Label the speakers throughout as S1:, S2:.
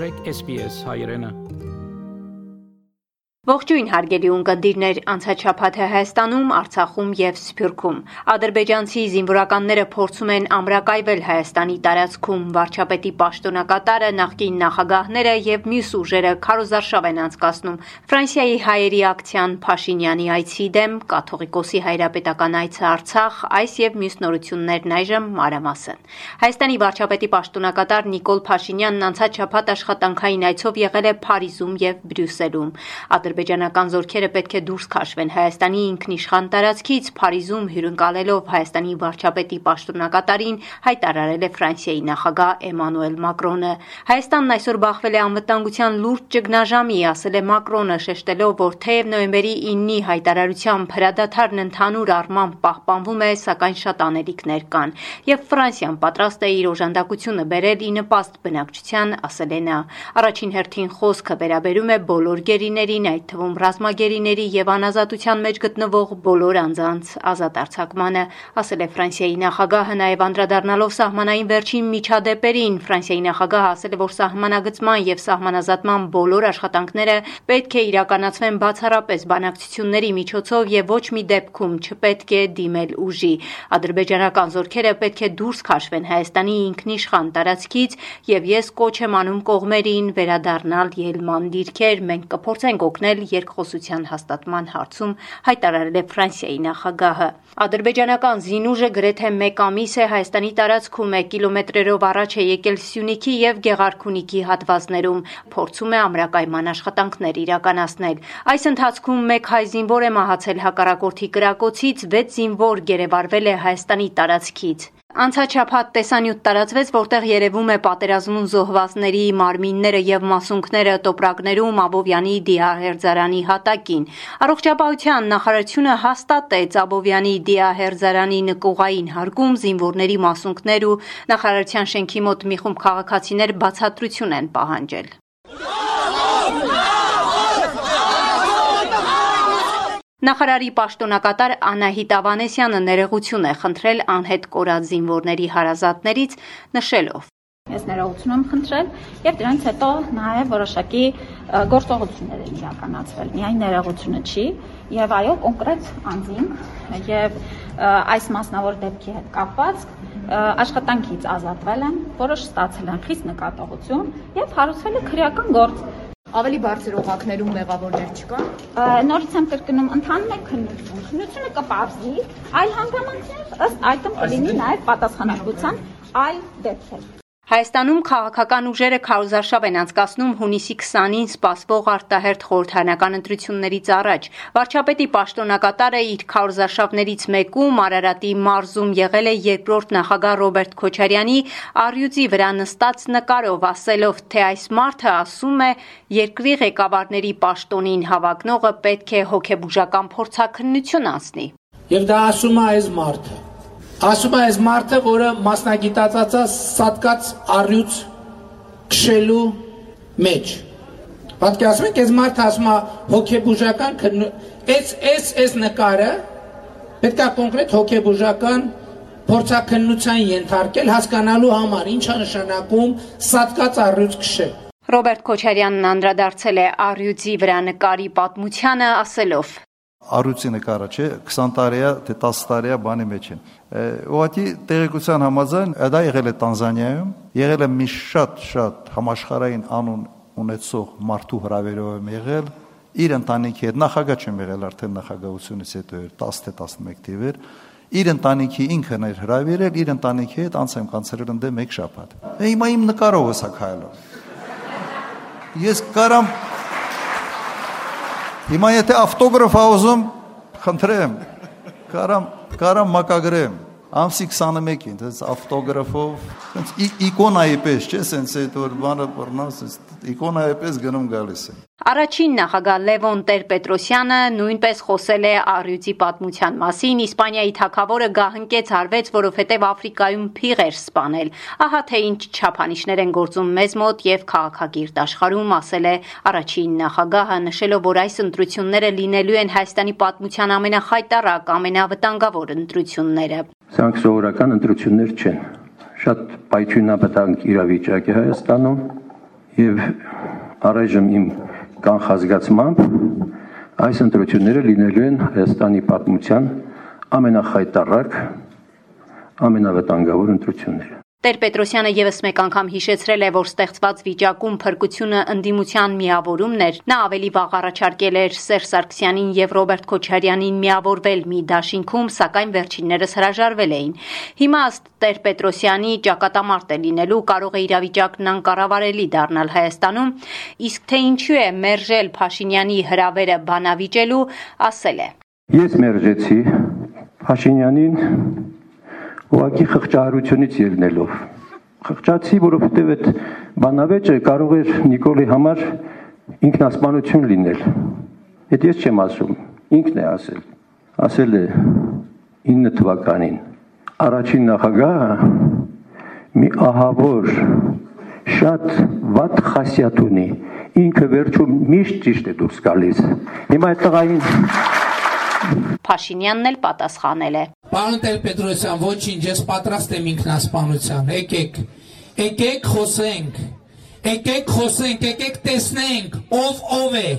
S1: մտրեք SPS հայրենը
S2: Ողջույն հարգելի ունկնդիրներ, անցաչափաթը Հայաստանում, Արցախում եւ Սփյուռքում։ Ադրբեջանցի զինվորականները փորձում են ամրակայվել Հայաստանի տարածքում։ Վարչապետի պաշտոնակատարը, նախկին նախագահները եւ մյուս ուժերը քարոզարշավ են անցկացնում Ֆրանսիայի հայերի ակցիան Փաշինյանի այցի դեմ, կաթողիկոսի հայրապետական այցը Արցախ, այս եւ մյուս նորություններն այժմ մանրամասն։ Հայաստանի վարչապետի պաշտոնակատար Նիկոլ Փաշինյանն անցաչափաթ աշխատանքային այցով եղել է Փարիզում եւ Բրյուսելում ադրբեջանական զորքերը պետք է դուրս քաշվեն Հայաստանի ինքնիշխան տարածքից Փարիզում հյուրընկալելով Հայաստանի վարչապետի պաշտոնակատարին հայտարարել է Ֆրանսիայի նախագահ Էմանուել Մակրոնը։ Հայաստանն այսօր բախվել է անվտանգության լուրջ ճգնաժամի, ասել է Մակրոնը, շեշտելով, որ թեև նոյեմբերի 9-ի հայտարարությամբ հրադադարն ընդհանուր առմամբ պահպանվում է, սակայն շատ անելիքներ կան, եւ Ֆրանսիան պատրաստ է իր օժանդակությունը բերել ի նպաստ բնակչության, ասել է նա։ Առաջին հերթին խոսքը վերաբերում է բոլոր գերիներին, այդ թվում ռազմագերիների եւ անազատության մեջ գտնվող բոլոր անձանց ազատ արձակմանը, ասել է Ֆրանսիայի նախագահը նաեւ անդրադառնալով սահմանային վերջին միջադեպերին։ Ֆրանսիայի նախագահը ասել է, որ սահմանագծման եւ սահմանազատման բոլոր աշխատանքները պետք է իրականացվեն բացառապես բանակցությունների միջոցով եւ ոչ մի դեպքում չպետք է դիմել ուժի։ Ադրբեջանական զորքերը պետք է դուրս քաշվեն Հայաստանի ինքնիշխան տարածքից եւ ես կոչ եմ անում կողմերին վերադառնալ ելման դիրքեր։ Մենք կփորձենք օգնել ընդունել երկխոսության հաստատման հարցում, հայտարարել է Ֆրանսիայի նախագահը։ Ադրբեջանական զինուժը գրեթե 1 ամիս է Հայաստանի տարածքում է կիլոմետրերով առաջ է եկել Սյունիքի եւ Գեղարքունիքի հատվածներում, փորձում է ամրակայման աշխատանքներ իրականացնել։ Այս ընթացքում 1 հայ զինվոր է մահացել հակառակորդի կրակոցից, 6 զինվոր գերեվարվել է Հայաստանի տարածքից։ Անցաչափած տեսանյութ տարածվեց, որտեղ երևում է պատերազմուն զոհվածների մարմինները եւ մասունքները տոպրակներում Աբովյանի դիահերձարանի հատակին։ Առողջապահության նախարարությունը հաստատեց Աբովյանի դիահերձարանի նկուղային հարկում զինվորների մասունքներ ու նախարարության շենքի մոտ մի խումբ քաղաքացիներ բացատրություն են պահանջել։ Նախարարի պաշտոնակատար Անահիտ Ավանեսյանը ներողություն է խնդրել անհետ կորած զինվորների հարազատներից, նշելով.
S3: Ես ներողություն եմ խնդրել եւ դրանից հետո նաեւ որոշակի գործողություններ են իրականացվել։ Միայն ներողությունը չի եւ այո կոնկրետ անձին եւ այս մասնավոր դեպքի հետ կապված աշխատանքից ազատվել են, որոշ ստացել են խիստ նկատողություն եւ հարուցվել է քրեական գործ
S4: Ավելի բարձր օղակներում մեղավորներ չկան։
S3: Նորից եմ կրկնում, ընթանում է քննություն։ Քննությունը կպարզի այլ հանգամանքներ, ըստ այդմ կլինի նաև պատասխանատվության այլ դեպքեր։
S2: Հայաստանում քաղաքական ուժերը քարոզարշավ են անցկացնում հունիսի 20-ին սպասվող արտահերթ խորհրդարանական ընտրություններից առաջ։ Վարչապետի պաշտոնակատարը իր քարոզարշավներից մեկում Արարատի մարզում եղել է երկրորդ նախագահ Ռոբերտ Քոչարյանի առյուծի վրա նստած նկարով, ասելով, թե այս մարդը ասում է երկրի ղեկավարների պաշտոնին հավակնողը պետք է հոգեբուժական փորձակնություն անցնի։
S5: Եվ դա ասում է այս մարդը Ասում է այս մարդը, որը մասնագիտացածա սատկած առյուծ քշելու մեջ։ Պատկերացնում եք, այս մարդը ասում է հոգեբուժական այս այս այս նկարը պետք է կոնկրետ հոգեբուժական փորձակնության ենթարկել հասկանալու համար ինչա նշանակում սատկած առյուծ քշել։
S2: Ռոբերտ Քոչարյանն անդրադարձել է առյուծի վրա նկարի պատմությանը, ասելով.
S6: Առյուծի նկարը չէ 20 տարիա թե 10 տարիա բանի մեջ են Ուղղակի տեղեկության համաձայն դա եղել է Տանզանիայում, եղել է մի շատ-շատ համաշխարհային անուն ունեցող մարդու հրավերով եմ եղել իր ընտանիքի հետ նախագահ չեմ եղել արդեն նախագահությունից հետո 10 թե 11 թիվեր իր ընտանիքի ինքն էր հրավիրել իր ընտանիքի հետ անց եմ կանցրել ընդե մեկ շաբաթ հիմա իմ նկարով հսա քայլով ես կարամ И мојете автограф аузум хантрем. Карам, карам макагрем. Ամսի 21-ին, դες ավտոգրաֆով, այնց իկոնայի պես, չէ, սենց այդ որ բանը բռնաս, իկոնայի պես գնում գալիս է։
S2: Առաջին նախագահ Լևոն Տեր-Պետրոսյանը նույնպես խոսել է առյուծի պատմության մասին։ Իսպանիայի թակավորը գահընկեց արվեց, որովհետև Աֆրիկայում փիղ էր սպանել։ Ահա թե ինչ չափանիշներ են գործում մեզ մոտ եւ քաղաքագիրտ աշխարհում, ասել է առաջին նախագահը, նշելով, որ այս ընտրությունները լինելու են Հայաստանի պատմության ամենախայտարակ, ամենավտանգավոր ընտրությունները։
S7: Սրանք սովորական ընտրություններ չեն։ Շատ պայթյունաբտանգ իրավիճակ է Հայաստանում
S1: եւ առայժմ իմ կանխազգացմամբ այս ընտրությունները լինելու են Հայաստանի պատմության ամենախայտարակ ամենավտանգավոր ընտրությունները
S2: Տեր-Պետրոսյանը եւս մեկ անգամ հիշեցրել է, որ ստեղծված վիճակում փրկությունը ընդդիմության միավորումն էր։ Նա ավելի վաղ առաջարկել էր Սերժ Սարգսյանին եւ Ռոբերտ Քոչարյանին միավորվել մի դաշինքում, սակայն վերջիններս հրաժարվել էին։ Հիմա ըստ Տեր-Պետրոսյանի ճակատամարտ է լինելու, կարող է իրավիճակն անկառավարելի դառնալ Հայաստանում, իսկ թե ինչու է մերժել Փաշինյանի հրավերը բանավիճելու, ասել է.
S1: Ես մերժեցի Փաշինյանին ուղակի խղճահարությունից ելնելով խղճացի, որովհետև այդ բանավեճը կարող էր Նիկոլի համար ինքնասպանություն լինել։ Այդ ես չեմ ասում, ինքն է ասել։ Ասել է 9 թվականին առաջին նախագահը մի ահավոր շատ վատ խասյատ ունի։ Ինքը վերջում միշտ ճիշտ է դուրս գալիս։ Հիմա այդ տղային
S2: Փաշինյանն էլ պատասխանել է.
S5: Պարոն Տեր-Պետրոսյան, ոչինչ, ես պատրաստ եմ ինքնասպանության։ Եկեք, եկեք խոսենք։ Եկեք խոսենք, եկեք տեսնենք, ով ով է,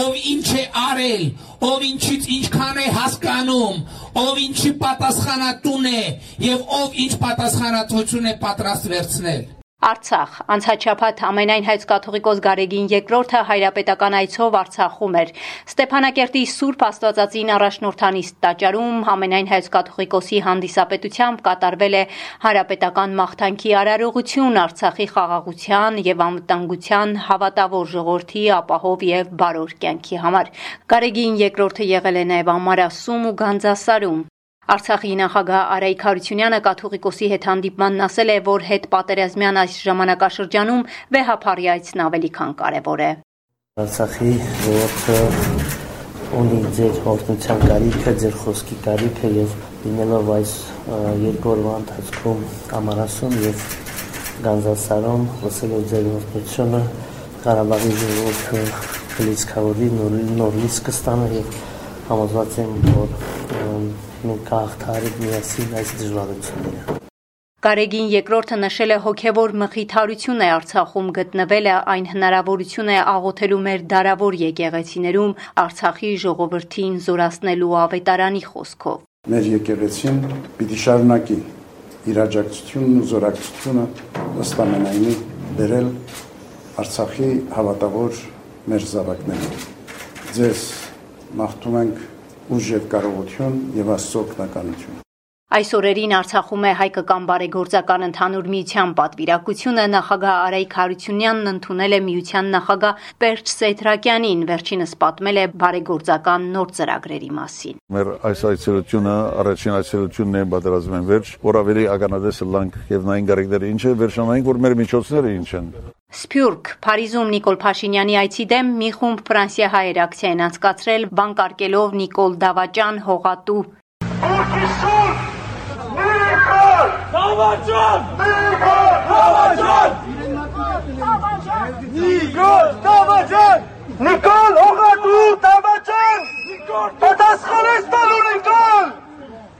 S5: ով ինչ է արել, ով ինչից ինչքան է հասկանում, ով ինչի պատասխանատուն է եւ ով ինչ պատասխանատվություն է պատրաստ վերցնել։
S2: Արցախ. Անցաչափած ամենայն հայց կաթողիկոս Գարեգին II-ը հայրապետական այցով Արցախում էր։ Ստեփանակերտի Սուրբ Աստվածածին առաջնորդանիստ տաճարում ամենայն հայց կաթողիկոսի հանդիսապետությամբ կատարվել է հայրապետական մաղթանքի արարողություն Արցախի խաղաղության եւ անվտանգության հավատավոր ժողովրդի ապահով եւ բարոր կյանքի համար։ Գարեգին II-ը եղել է նաեւ ամարասում ու Գանձասարում։ Արցախի նախագահ Արայիկ Հարությունյանը կաթողիկոսի հետ հանդիպմանն ասել է, որ հետ պատերազմյան այս ժամանակաշրջանում վեհապարի այցն ավելի քան կարևոր է։
S7: Արցախի ժողովուրդը ունի ձեր օրհնության կարիքը, ձեր խոսքի կարիքը եւ լինելով այս երկու օրվա ընթացքում Ամարասում եւ Գանձասարում լսելով ձեր օրհնությունը Ղարաբաղի ժողովուրդը լիցքավորի նոր լիցք կստանա եւ համոզված եմ որ մենք կհաղթահարենք միասին այս դժվարությունները։
S2: Կարեգին երկրորդը նշել է հոգևոր մխիթարություն է Արցախում գտնվելը, այն հնարավորություն է աղոթելու մեր դարավոր եկեղեցիներում Արցախի ժողովրդին զորացնելու ավետարանի խոսքով։
S8: Մեր եկեղեցին պիտի շարունակի իր աջակցությունն ու զորակցությունը ըստ ամենայնի բերել Արցախի հավատավոր մեր զավակներին։ Ձեզ մաղթում ենք ուժ եւ կարողություն եւ Աստծո օգնականություն։
S2: Այս օրերին Արցախում է հայկական բարեգործական ընդհանուր միության պատվիրակությունը նախագահ Արայիկ Հարությունյանն ընդունել է միության նախագահ Պերճ Սեյթրակյանին, վերջինս պատմել է բարեգործական նոր ծրագրերի մասին։
S6: Մեր այս այցելությունը առաջին այցելությունն է պատերազմեն վերջ, որ ավելի ականադեսը լանք եւ նային գարեկները ինչ է, վերջնանային որ մեր միջոցները ինչ են։
S2: Սփյուռք Փարիզում Նիկոլ Փաշինյանի այցի դեմ մի խումբ ֆրանսիահայեր ակցիա են անցկացրել բանկարկելով Նիկոլ Դավաճան հողատու Նիկոլ Դավաճան Նիկոլ Դավաճան Նիկոլ հողատու Դավաճան Պատասխան ես տալու Նիկոլ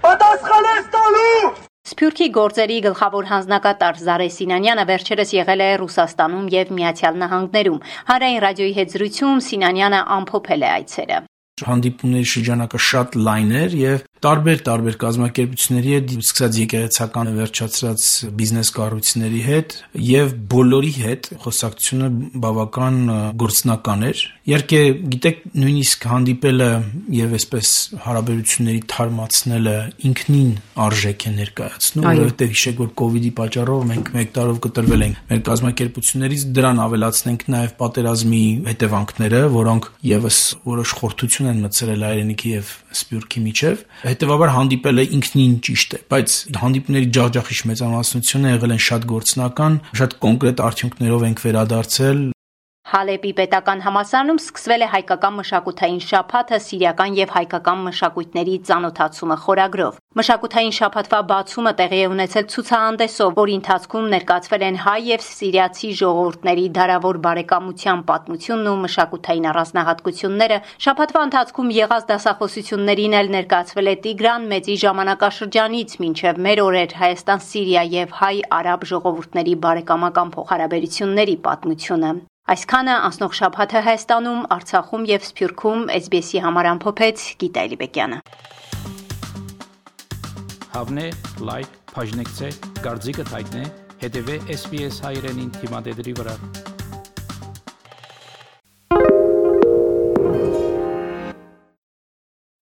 S2: Պատասխան ես տալու Սփյուռքի գործերի գլխավոր հանձնակատար Զարե Սինանյանը վերջերս եղել է Ռուսաստանում եւ Միացյալ Նահանգներում։ Հանրային ռադիոյի հետ զրույցում Սինանյանը ամփոփել է այցերը
S9: հանդիպումների շրջանակը շատ լայն էր եւ տարբեր տարբեր կազմակերպությունների հետ, սկսած եկեղեցական վերջացրած բիզնես կառույցների հետ եւ բոլորի հետ խոսակցությունը բավական գործնական էր։ Իհարկե, գիտեք, նույնիսկ հանդիպելը եւ այսպես հարաբերությունների թարմացնելը ինքնին արժեք է ներկայացնում, որովհետեւ հիշեք, որ կ ូវ իդի պատճառով մենք 1 տարով կտրվել ենք մեր կազմակերպություններից, դրան ավելացնենք նաեւ պատերազմի հետևանքները, որոնք եւս որոշ խորթություն են մցրել հայրենիքի եւ Սփյուռքի միջև հետեւաբար հանդիպելը ինքնին ճիշտ է, բայց հանդիպումների ջախջախիչ մեծամասնությունը եղել են շատ գործնական, շատ կոնկրետ արդյունքներով ենք վերադարձել
S2: Հալեպի պետական համալսարանում սկսվել է հայկական մշակութային շաբաթը սիրիական եւ հայկական մշակույթների ծանոթացումը խորագրով։ Մշակութային շաբաթվա բացումը տեղի է ունեցել ցուցահանդեսով, որի ընթացքում ներկայացվել են հայ եւ սիրիացի ժողովուրդների դարավոր բարեկամության պատմությունն ու մշակութային առանձնահատկությունները։ Շաբաթվա ընթացքում եղած դասախոսություններին էլ ներկայացվել է Տիգրան Մեծի ժամանակաշրջանից մինչև մեր օրեր Հայաստան-Սիրիա եւ հայ-արաբ ժողովուրդների բարեկամական փոխհարաբերությունների պատմությունը։ Այսքանը անցնող շաբաթը Հայաստանում, Արցախում եւ Սփյուռքում SBS-ի համար ամփոփեց Գիտա Էլիբեկյանը։
S10: Հավնե, լայք, բաժնեկցե, դարձիկը թայտնե, հետեւե SBS հայրենին թիմադեդի վրա։